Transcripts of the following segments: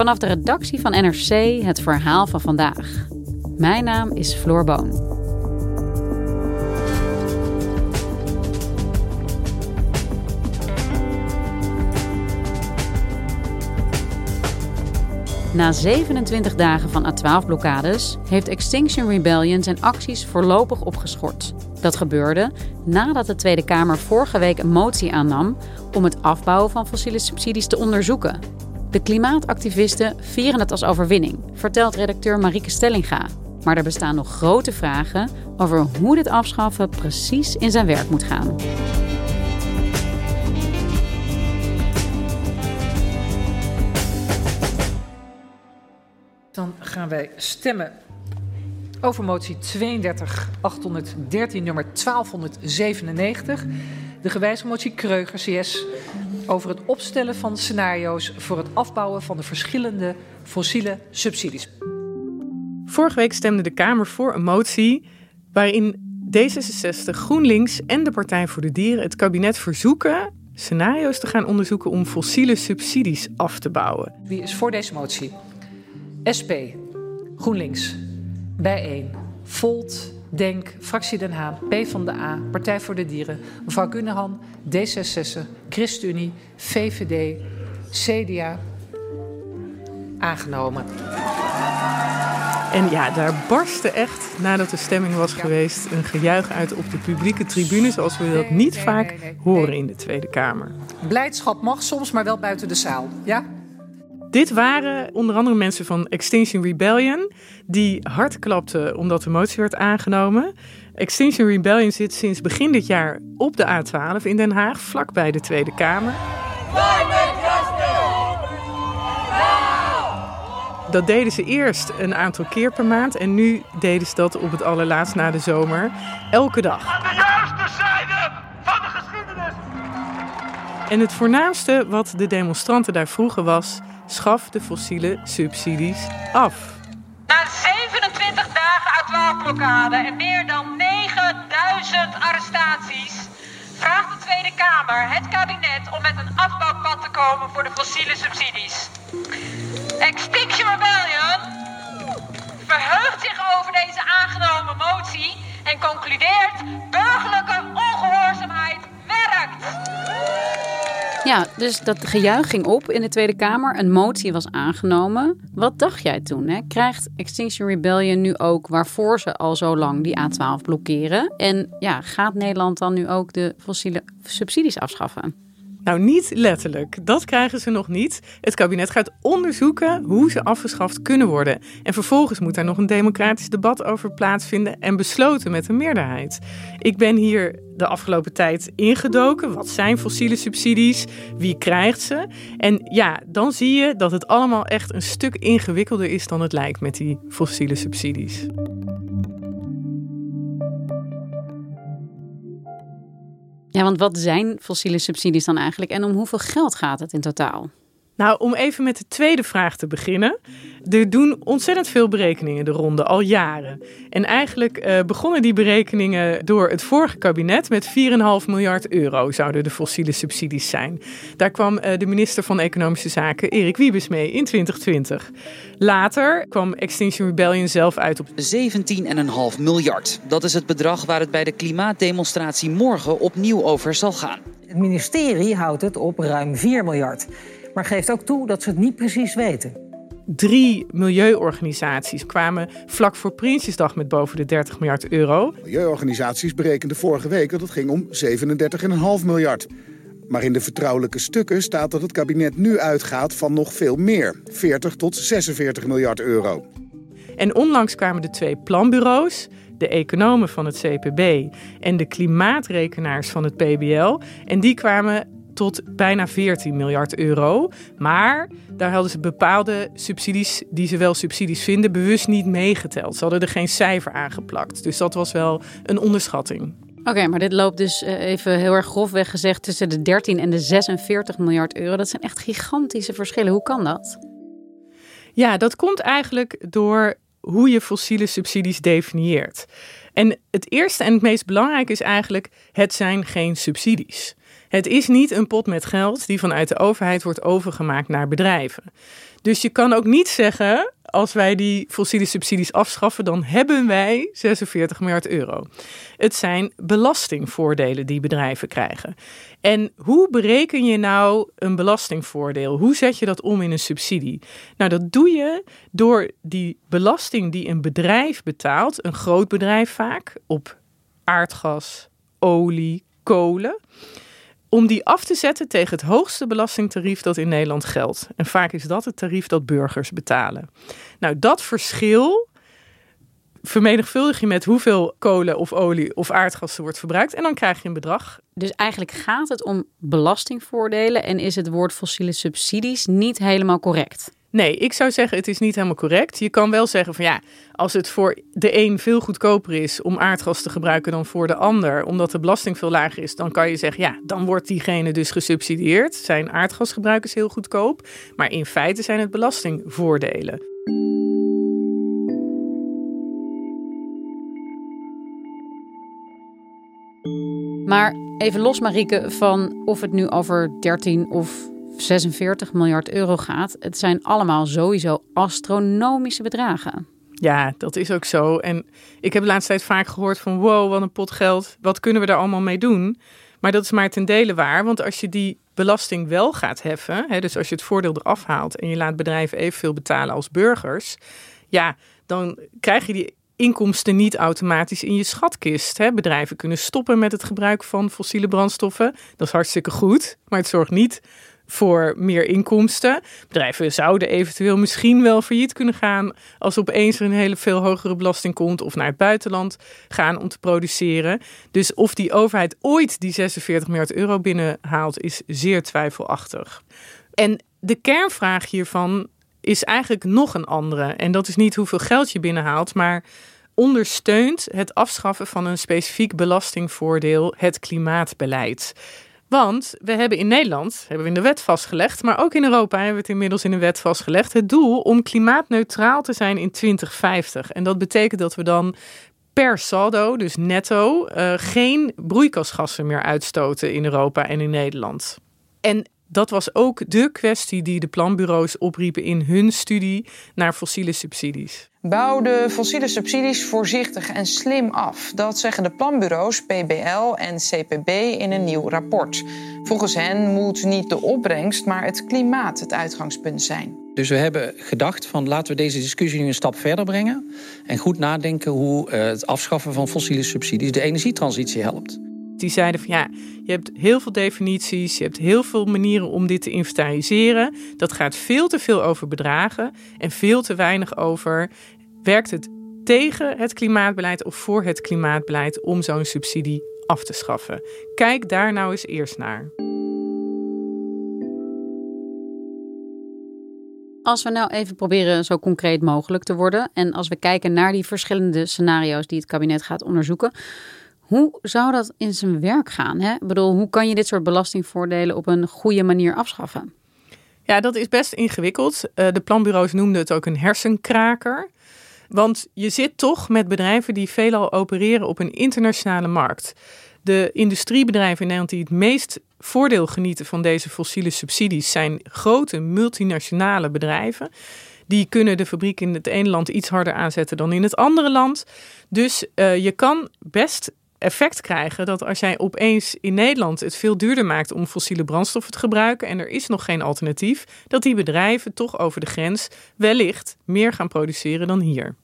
Vanaf de redactie van NRC het verhaal van vandaag. Mijn naam is Floor Boon. Na 27 dagen van A12-blokkades heeft Extinction Rebellion zijn acties voorlopig opgeschort. Dat gebeurde nadat de Tweede Kamer vorige week een motie aannam om het afbouwen van fossiele subsidies te onderzoeken. De klimaatactivisten vieren het als overwinning, vertelt redacteur Marieke Stellinga. Maar er bestaan nog grote vragen over hoe dit afschaffen precies in zijn werk moet gaan. Dan gaan wij stemmen over motie 32 813 nummer 1297. De gewijzigde motie Kreuger CS over het opstellen van scenario's voor het afbouwen van de verschillende fossiele subsidies. Vorige week stemde de Kamer voor een motie waarin D66, GroenLinks en de Partij voor de Dieren het kabinet verzoeken scenario's te gaan onderzoeken om fossiele subsidies af te bouwen. Wie is voor deze motie? SP, GroenLinks, Bijeen, Volt, Denk, Fractie Den Haan, P van de A, Partij voor de Dieren, mevrouw Gunnehan, D66, ChristenUnie, VVD, CDA. Aangenomen. En ja, daar barstte echt, nadat de stemming was geweest, een gejuich uit op de publieke tribune, zoals we dat niet vaak horen in de Tweede Kamer. Blijdschap mag soms, maar wel buiten de zaal. Ja? Dit waren onder andere mensen van Extinction Rebellion, die hard klapten omdat de motie werd aangenomen. Extinction Rebellion zit sinds begin dit jaar op de A12 in Den Haag, vlakbij de Tweede Kamer. Dat deden ze eerst een aantal keer per maand en nu deden ze dat op het allerlaatst na de zomer elke dag. Aan de juiste zijde van de geschiedenis. En het voornaamste wat de demonstranten daar vroegen was: schaf de fossiele subsidies af. Na 27 dagen A12-blokkade en meer dan 9000 arrestaties vraagt de Tweede Kamer het kabinet om met een afbouwpad te komen voor de fossiele subsidies. Extinction Rebellion verheugt zich over deze aangenomen motie en concludeert burgerlijke Ja, dus dat gejuich ging op in de Tweede Kamer. Een motie was aangenomen. Wat dacht jij toen? Hè? Krijgt Extinction Rebellion nu ook waarvoor ze al zo lang die A12 blokkeren? En ja, gaat Nederland dan nu ook de fossiele subsidies afschaffen? Nou, niet letterlijk. Dat krijgen ze nog niet. Het kabinet gaat onderzoeken hoe ze afgeschaft kunnen worden. En vervolgens moet daar nog een democratisch debat over plaatsvinden en besloten met een meerderheid. Ik ben hier de afgelopen tijd ingedoken. Wat zijn fossiele subsidies? Wie krijgt ze? En ja, dan zie je dat het allemaal echt een stuk ingewikkelder is dan het lijkt met die fossiele subsidies. Ja, want wat zijn fossiele subsidies dan eigenlijk en om hoeveel geld gaat het in totaal? Nou, om even met de tweede vraag te beginnen. Er doen ontzettend veel berekeningen de ronde, al jaren. En eigenlijk uh, begonnen die berekeningen door het vorige kabinet met 4,5 miljard euro zouden de fossiele subsidies zijn. Daar kwam uh, de minister van Economische Zaken, Erik Wiebes, mee in 2020. Later kwam Extinction Rebellion zelf uit op 17,5 miljard. Dat is het bedrag waar het bij de klimaatdemonstratie morgen opnieuw over zal gaan. Het ministerie houdt het op ruim 4 miljard maar geeft ook toe dat ze het niet precies weten. Drie milieuorganisaties kwamen vlak voor Prinsjesdag met boven de 30 miljard euro. Milieuorganisaties berekenden vorige week dat het ging om 37,5 miljard. Maar in de vertrouwelijke stukken staat dat het kabinet nu uitgaat van nog veel meer. 40 tot 46 miljard euro. En onlangs kwamen de twee planbureaus, de economen van het CPB en de klimaatrekenaars van het PBL. En die kwamen tot bijna 14 miljard euro. Maar daar hadden ze bepaalde subsidies, die ze wel subsidies vinden, bewust niet meegeteld. Ze hadden er geen cijfer aan geplakt. Dus dat was wel een onderschatting. Oké, maar dit loopt dus eh, even heel erg grofweg gezegd tussen de 13 en de 46 miljard euro. Dat zijn echt gigantische verschillen. Hoe kan dat? Ja, dat komt eigenlijk door hoe je fossiele subsidies definieert. En het eerste en het meest belangrijke is eigenlijk: het zijn geen subsidies. Het is niet een pot met geld die vanuit de overheid wordt overgemaakt naar bedrijven. Dus je kan ook niet zeggen, als wij die fossiele subsidies afschaffen, dan hebben wij 46 miljard euro. Het zijn belastingvoordelen die bedrijven krijgen. En hoe bereken je nou een belastingvoordeel? Hoe zet je dat om in een subsidie? Nou, dat doe je door die belasting die een bedrijf betaalt, een groot bedrijf vaak, op aardgas, olie, kolen om die af te zetten tegen het hoogste belastingtarief dat in Nederland geldt. En vaak is dat het tarief dat burgers betalen. Nou, dat verschil vermenigvuldig je met hoeveel kolen of olie of aardgas er wordt verbruikt en dan krijg je een bedrag. Dus eigenlijk gaat het om belastingvoordelen en is het woord fossiele subsidies niet helemaal correct? Nee, ik zou zeggen het is niet helemaal correct. Je kan wel zeggen van ja, als het voor de een veel goedkoper is om aardgas te gebruiken dan voor de ander, omdat de belasting veel lager is, dan kan je zeggen ja, dan wordt diegene dus gesubsidieerd. Zijn aardgasgebruikers heel goedkoop, maar in feite zijn het belastingvoordelen. Maar even los, Marieke, van of het nu over 13 of 46 miljard euro gaat. Het zijn allemaal sowieso astronomische bedragen. Ja, dat is ook zo. En ik heb de laatste tijd vaak gehoord van wow, wat een pot geld. Wat kunnen we daar allemaal mee doen? Maar dat is maar ten dele waar. Want als je die belasting wel gaat heffen, hè, dus als je het voordeel eraf haalt en je laat bedrijven evenveel betalen als burgers, ja, dan krijg je die inkomsten niet automatisch in je schatkist. Hè. Bedrijven kunnen stoppen met het gebruik van fossiele brandstoffen. Dat is hartstikke goed, maar het zorgt niet voor meer inkomsten. Bedrijven zouden eventueel misschien wel failliet kunnen gaan als opeens er een hele veel hogere belasting komt of naar het buitenland gaan om te produceren. Dus of die overheid ooit die 46 miljard euro binnenhaalt is zeer twijfelachtig. En de kernvraag hiervan is eigenlijk nog een andere. En dat is niet hoeveel geld je binnenhaalt, maar ondersteunt het afschaffen van een specifiek belastingvoordeel het klimaatbeleid. Want we hebben in Nederland, hebben we in de wet vastgelegd, maar ook in Europa hebben we het inmiddels in de wet vastgelegd, het doel om klimaatneutraal te zijn in 2050. En dat betekent dat we dan per saldo, dus netto, uh, geen broeikasgassen meer uitstoten in Europa en in Nederland. En dat was ook de kwestie die de planbureaus opriepen in hun studie naar fossiele subsidies. Bouw de fossiele subsidies voorzichtig en slim af. Dat zeggen de planbureaus PBL en CPB in een nieuw rapport. Volgens hen moet niet de opbrengst, maar het klimaat het uitgangspunt zijn. Dus we hebben gedacht van laten we deze discussie nu een stap verder brengen en goed nadenken hoe eh, het afschaffen van fossiele subsidies de energietransitie helpt die zeiden van ja, je hebt heel veel definities, je hebt heel veel manieren om dit te inventariseren. Dat gaat veel te veel over bedragen en veel te weinig over werkt het tegen het klimaatbeleid of voor het klimaatbeleid om zo'n subsidie af te schaffen. Kijk daar nou eens eerst naar. Als we nou even proberen zo concreet mogelijk te worden en als we kijken naar die verschillende scenario's die het kabinet gaat onderzoeken, hoe zou dat in zijn werk gaan? Hè? Ik bedoel, hoe kan je dit soort belastingvoordelen op een goede manier afschaffen? Ja, dat is best ingewikkeld. Uh, de planbureaus noemden het ook een hersenkraker. Want je zit toch met bedrijven die veelal opereren op een internationale markt. De industriebedrijven in Nederland die het meest voordeel genieten van deze fossiele subsidies zijn grote multinationale bedrijven. Die kunnen de fabriek in het ene land iets harder aanzetten dan in het andere land. Dus uh, je kan best effect krijgen dat als jij opeens in Nederland het veel duurder maakt om fossiele brandstoffen te gebruiken en er is nog geen alternatief, dat die bedrijven toch over de grens wellicht meer gaan produceren dan hier.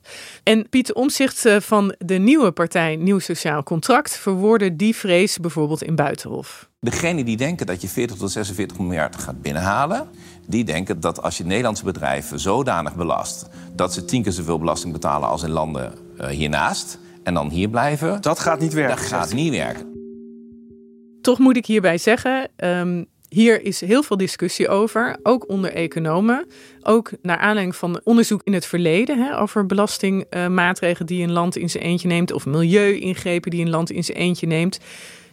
En Pieter Omzicht eh, van de nieuwe partij Nieuw Sociaal Contract verwoordde die vrees bijvoorbeeld in Buitenhof. Degenen die denken dat je 40 tot 46 miljard gaat binnenhalen, die denken dat als je Nederlandse bedrijven zodanig belast dat ze tien keer zoveel belasting betalen als in landen uh, hiernaast, en dan hier blijven. Dat gaat niet werken. Dat gaat niet werken. Toch moet ik hierbij zeggen, um, hier is heel veel discussie over, ook onder economen. Ook naar aanleiding van onderzoek in het verleden hè, over belastingmaatregelen die een land in zijn eentje neemt, of milieu-ingrepen die een land in zijn eentje neemt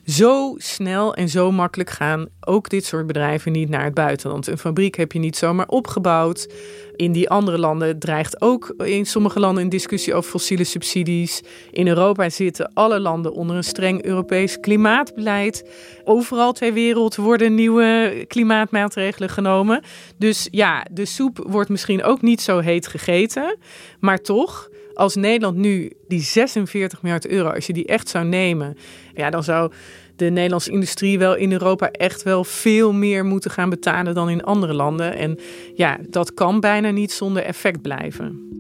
zo snel en zo makkelijk gaan ook dit soort bedrijven niet naar het buitenland. Een fabriek heb je niet zomaar opgebouwd. In die andere landen dreigt ook in sommige landen een discussie over fossiele subsidies. In Europa zitten alle landen onder een streng Europees klimaatbeleid. Overal ter wereld worden nieuwe klimaatmaatregelen genomen. Dus ja, de soep wordt misschien ook niet zo heet gegeten. Maar toch, als Nederland nu die 46 miljard euro, als je die echt zou nemen, ja, dan zou de Nederlandse industrie wel in Europa echt wel veel meer moeten gaan betalen dan in andere landen. En ja, dat kan bijna niet zonder effect blijven.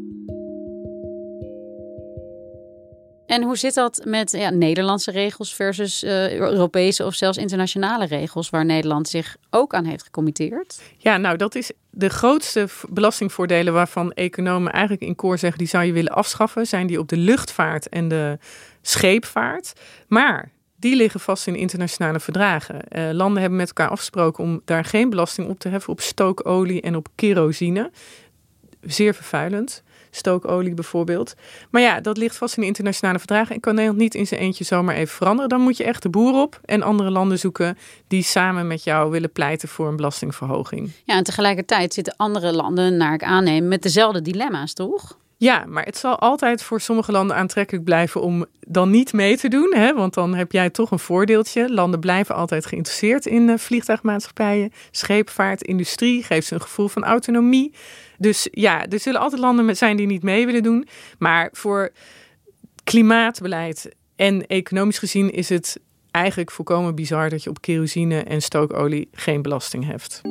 En hoe zit dat met ja, Nederlandse regels versus uh, Europese of zelfs internationale regels waar Nederland zich ook aan heeft gecommitteerd? Ja, nou dat is de grootste belastingvoordelen waarvan economen eigenlijk in koor zeggen die zou je willen afschaffen, zijn die op de luchtvaart en de scheepvaart. Maar die liggen vast in internationale verdragen. Uh, landen hebben met elkaar afgesproken om daar geen belasting op te heffen op stookolie en op kerosine. Zeer vervuilend stookolie bijvoorbeeld. Maar ja, dat ligt vast in de internationale verdragen en kan Nederland niet in zijn eentje zomaar even veranderen. Dan moet je echt de boer op en andere landen zoeken die samen met jou willen pleiten voor een belastingverhoging. Ja, en tegelijkertijd zitten andere landen, naar ik aanneem, met dezelfde dilemma's, toch? Ja, maar het zal altijd voor sommige landen aantrekkelijk blijven om dan niet mee te doen. Hè? Want dan heb jij toch een voordeeltje. Landen blijven altijd geïnteresseerd in uh, vliegtuigmaatschappijen, scheepvaart, industrie. Geeft ze een gevoel van autonomie. Dus ja, er zullen altijd landen zijn die niet mee willen doen. Maar voor klimaatbeleid en economisch gezien is het eigenlijk volkomen bizar dat je op kerosine en stookolie geen belasting heft.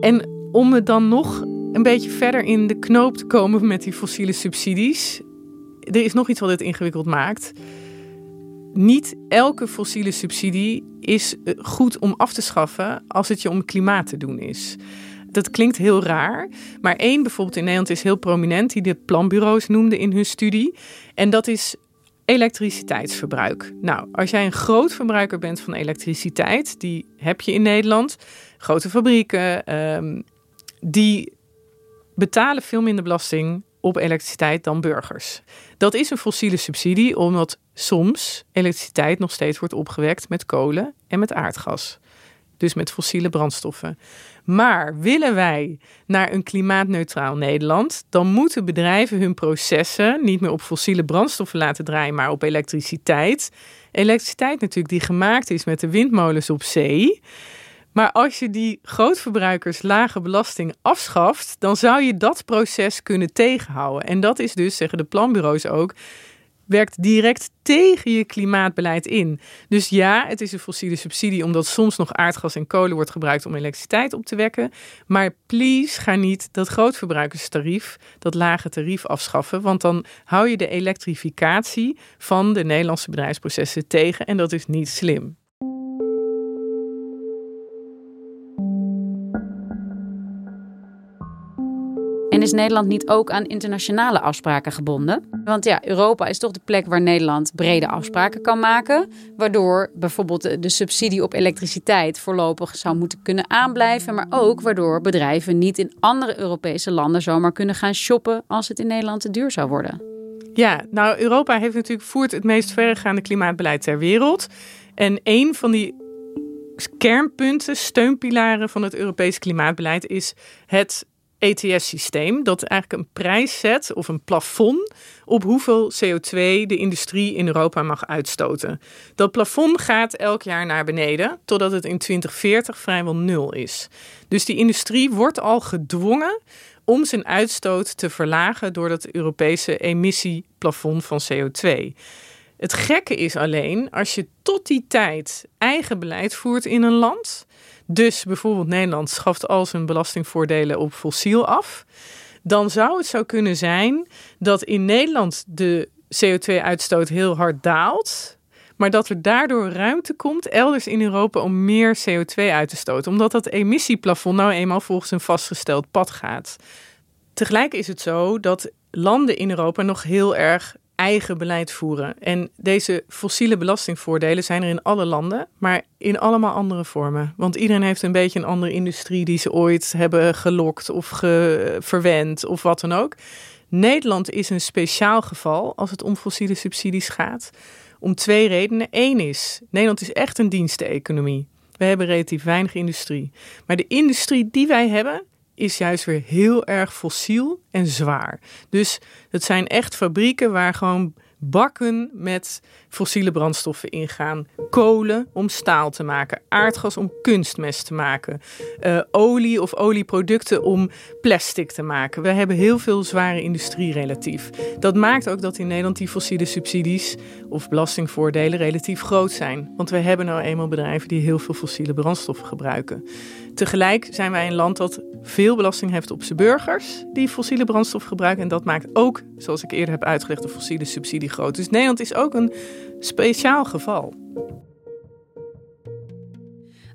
En om het dan nog een beetje verder in de knoop te komen met die fossiele subsidies. Er is nog iets wat het ingewikkeld maakt. Niet elke fossiele subsidie is eh, goed om af te schaffen als het je om klimaat te doen is. Dat klinkt heel raar, maar één bijvoorbeeld in Nederland is heel prominent, die de planbureaus noemde in hun studie. En dat is elektriciteitsverbruik. Nou, als jij een groot verbruiker bent van elektriciteit, die heb je in Nederland, grote fabrieken, ehm, die betalen veel minder belasting op elektriciteit dan burgers. Dat is een fossiele subsidie, omdat soms elektriciteit nog steeds wordt opgewekt met kolen en met aardgas. Dus met fossiele brandstoffen. Maar willen wij naar een klimaatneutraal Nederland, dan moeten bedrijven hun processen niet meer op fossiele brandstoffen laten draaien, maar op elektriciteit. Elektriciteit natuurlijk die gemaakt is met de windmolens op zee. Maar als je die grootverbruikers lage belasting afschaft, dan zou je dat proces kunnen tegenhouden. En dat is dus, zeggen de planbureaus ook, werkt direct tegen je klimaatbeleid in. Dus ja, het is een fossiele subsidie omdat soms nog aardgas en kolen wordt gebruikt om elektriciteit op te wekken. Maar please ga niet dat grootverbruikerstarief, dat lage tarief afschaffen, want dan hou je de elektrificatie van de Nederlandse bedrijfsprocessen tegen en dat is niet slim. Is Nederland niet ook aan internationale afspraken gebonden? Want ja, Europa is toch de plek waar Nederland brede afspraken kan maken. Waardoor bijvoorbeeld de subsidie op elektriciteit voorlopig zou moeten kunnen aanblijven. Maar ook waardoor bedrijven niet in andere Europese landen zomaar kunnen gaan shoppen als het in Nederland te duur zou worden. Ja, nou Europa heeft natuurlijk voert het meest verregaande klimaatbeleid ter wereld. En een van die kernpunten, steunpilaren van het Europees klimaatbeleid is het ETS-systeem. Dat eigenlijk een prijs zet of een plafond op hoeveel CO2 de industrie in Europa mag uitstoten. Dat plafond gaat elk jaar naar beneden, totdat het in 2040 vrijwel nul is. Dus die industrie wordt al gedwongen om zijn uitstoot te verlagen door dat Europese emissieplafond van CO2. Het gekke is alleen, als je tot die tijd eigen beleid voert in een land, dus bijvoorbeeld Nederland schaft al zijn belastingvoordelen op fossiel af, dan zou het zo kunnen zijn dat in Nederland de CO2-uitstoot heel hard daalt, maar dat er daardoor ruimte komt elders in Europa om meer CO2 uit te stoten, omdat dat emissieplafond nou eenmaal volgens een vastgesteld pad gaat. Tegelijk is het zo dat landen in Europa nog heel erg eigen beleid voeren. En deze fossiele belastingvoordelen zijn er in alle landen, maar in allemaal andere vormen. Want iedereen heeft een beetje een andere industrie die ze ooit hebben gelokt of ge verwend of wat dan ook. Nederland is een speciaal geval als het om fossiele subsidies gaat. Om twee redenen. Eén is, Nederland is echt een diensteconomie. We hebben relatief weinig industrie. Maar de industrie die wij hebben, is juist weer heel erg fossiel en zwaar. Dus het zijn echt fabrieken waar gewoon bakken met fossiele brandstoffen ingaan. Kolen om staal te maken, aardgas om kunstmest te maken, uh, olie of olieproducten om plastic te maken. We hebben heel veel zware industrie relatief. Dat maakt ook dat in Nederland die fossiele subsidies of belastingvoordelen relatief groot zijn. Want we hebben nou eenmaal bedrijven die heel veel fossiele brandstoffen gebruiken. Tegelijk zijn wij een land dat veel belasting heeft op zijn burgers die fossiele brandstof gebruiken. En dat maakt ook, zoals ik eerder heb uitgelegd, de fossiele subsidie groot. Dus Nederland is ook een speciaal geval.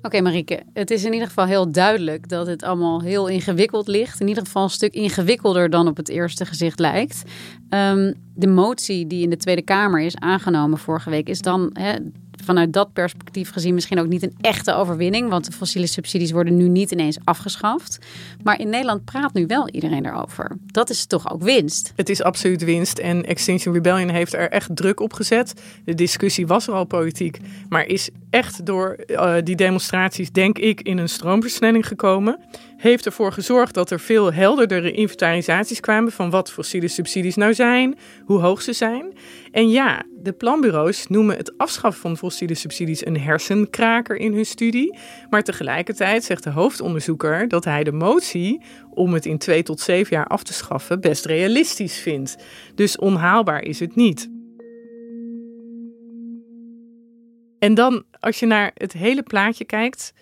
Oké, Marieke, het is in ieder geval heel duidelijk dat het allemaal heel ingewikkeld ligt. In ieder geval een stuk ingewikkelder dan op het eerste gezicht lijkt. Ehm, de motie die in de Tweede Kamer is aangenomen vorige week is dan vanuit dat perspectief gezien misschien ook niet een echte overwinning. Want de fossiele subsidies worden nu niet ineens afgeschaft. Maar in Nederland praat nu wel iedereen erover. Dat is toch ook winst? Het is absoluut winst. En Extinction Rebellion heeft er echt druk op gezet. De discussie was er al politiek. Maar is echt door uh, die demonstraties, denk ik, in een stroomversnelling gekomen heeft ervoor gezorgd dat er veel helderdere inventarisaties kwamen van wat fossiele subsidies nou zijn, hoe hoog ze zijn. En ja, de planbureaus noemen het afschaffen van fossiele subsidies een hersenkraker in hun studie. Maar tegelijkertijd zegt de hoofdonderzoeker dat hij de motie om het in twee tot zeven jaar af te schaffen best realistisch vindt. Dus onhaalbaar is het niet. En dan, als je naar het hele plaatje kijkt,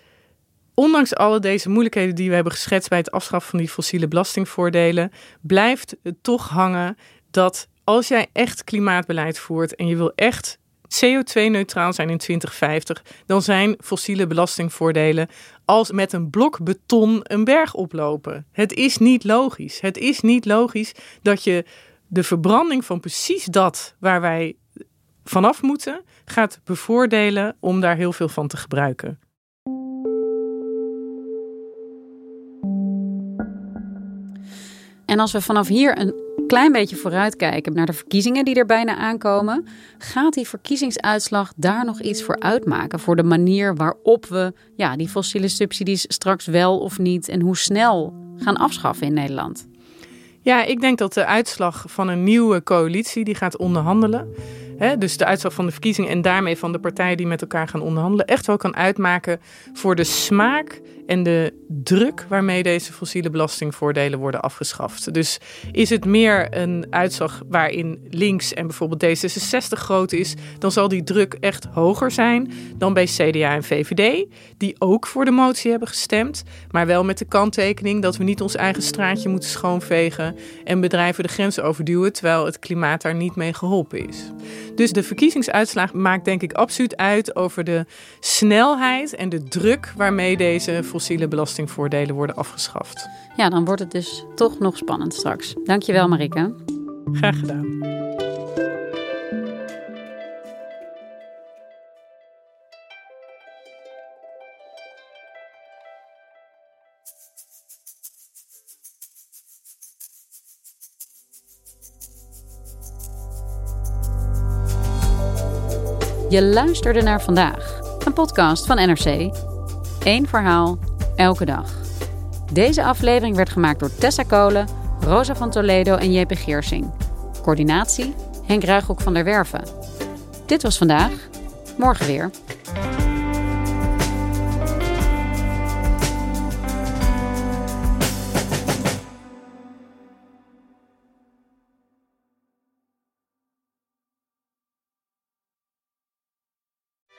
ondanks alle deze moeilijkheden die we hebben geschetst bij het afschaffen van die fossiele belastingvoordelen, blijft het toch hangen dat als jij echt klimaatbeleid voert en je wil echt CO2-neutraal zijn in 2050, dan zijn fossiele belastingvoordelen als met een blok beton een berg oplopen. Het is niet logisch. Het is niet logisch dat je de verbranding van precies dat waar wij vanaf moeten, gaat bevoordelen om daar heel veel van te gebruiken. En als we vanaf hier een klein beetje vooruitkijken naar de verkiezingen die er bijna aankomen, gaat die verkiezingsuitslag daar nog iets voor uitmaken? Voor de manier waarop we ja, die fossiele subsidies straks wel of niet en hoe snel gaan afschaffen in Nederland? Ja, ik denk dat de uitslag van een nieuwe coalitie die gaat onderhandelen. Hè, dus de uitslag van de verkiezingen en daarmee van de partijen die met elkaar gaan onderhandelen, echt wel kan uitmaken voor de smaak en de druk waarmee deze fossiele belastingvoordelen worden afgeschaft. Dus is het meer een uitslag waarin links en bijvoorbeeld D66 groot is, dan zal die druk echt hoger zijn dan bij CDA en VVD, die ook voor de motie hebben gestemd, maar wel met de kanttekening dat we niet ons eigen straatje moeten schoonvegen en bedrijven de grens overduwen, terwijl het klimaat daar niet mee geholpen is. Dus de verkiezingsuitslag maakt denk ik absoluut uit over de snelheid en de druk waarmee deze fossiele belastingvoordelen worden afgeschaft. Ja, dan wordt het dus toch nog spannend straks. Dankjewel Marike. Graag gedaan. Je luisterde naar vandaag, een podcast van NRC. Eén verhaal, elke dag. Deze aflevering werd gemaakt door Tessa Kolen, Rosa van Toledo en JP Geersing. Coördinatie Henk Ruigrok van der Werven. Dit was vandaag, morgen weer.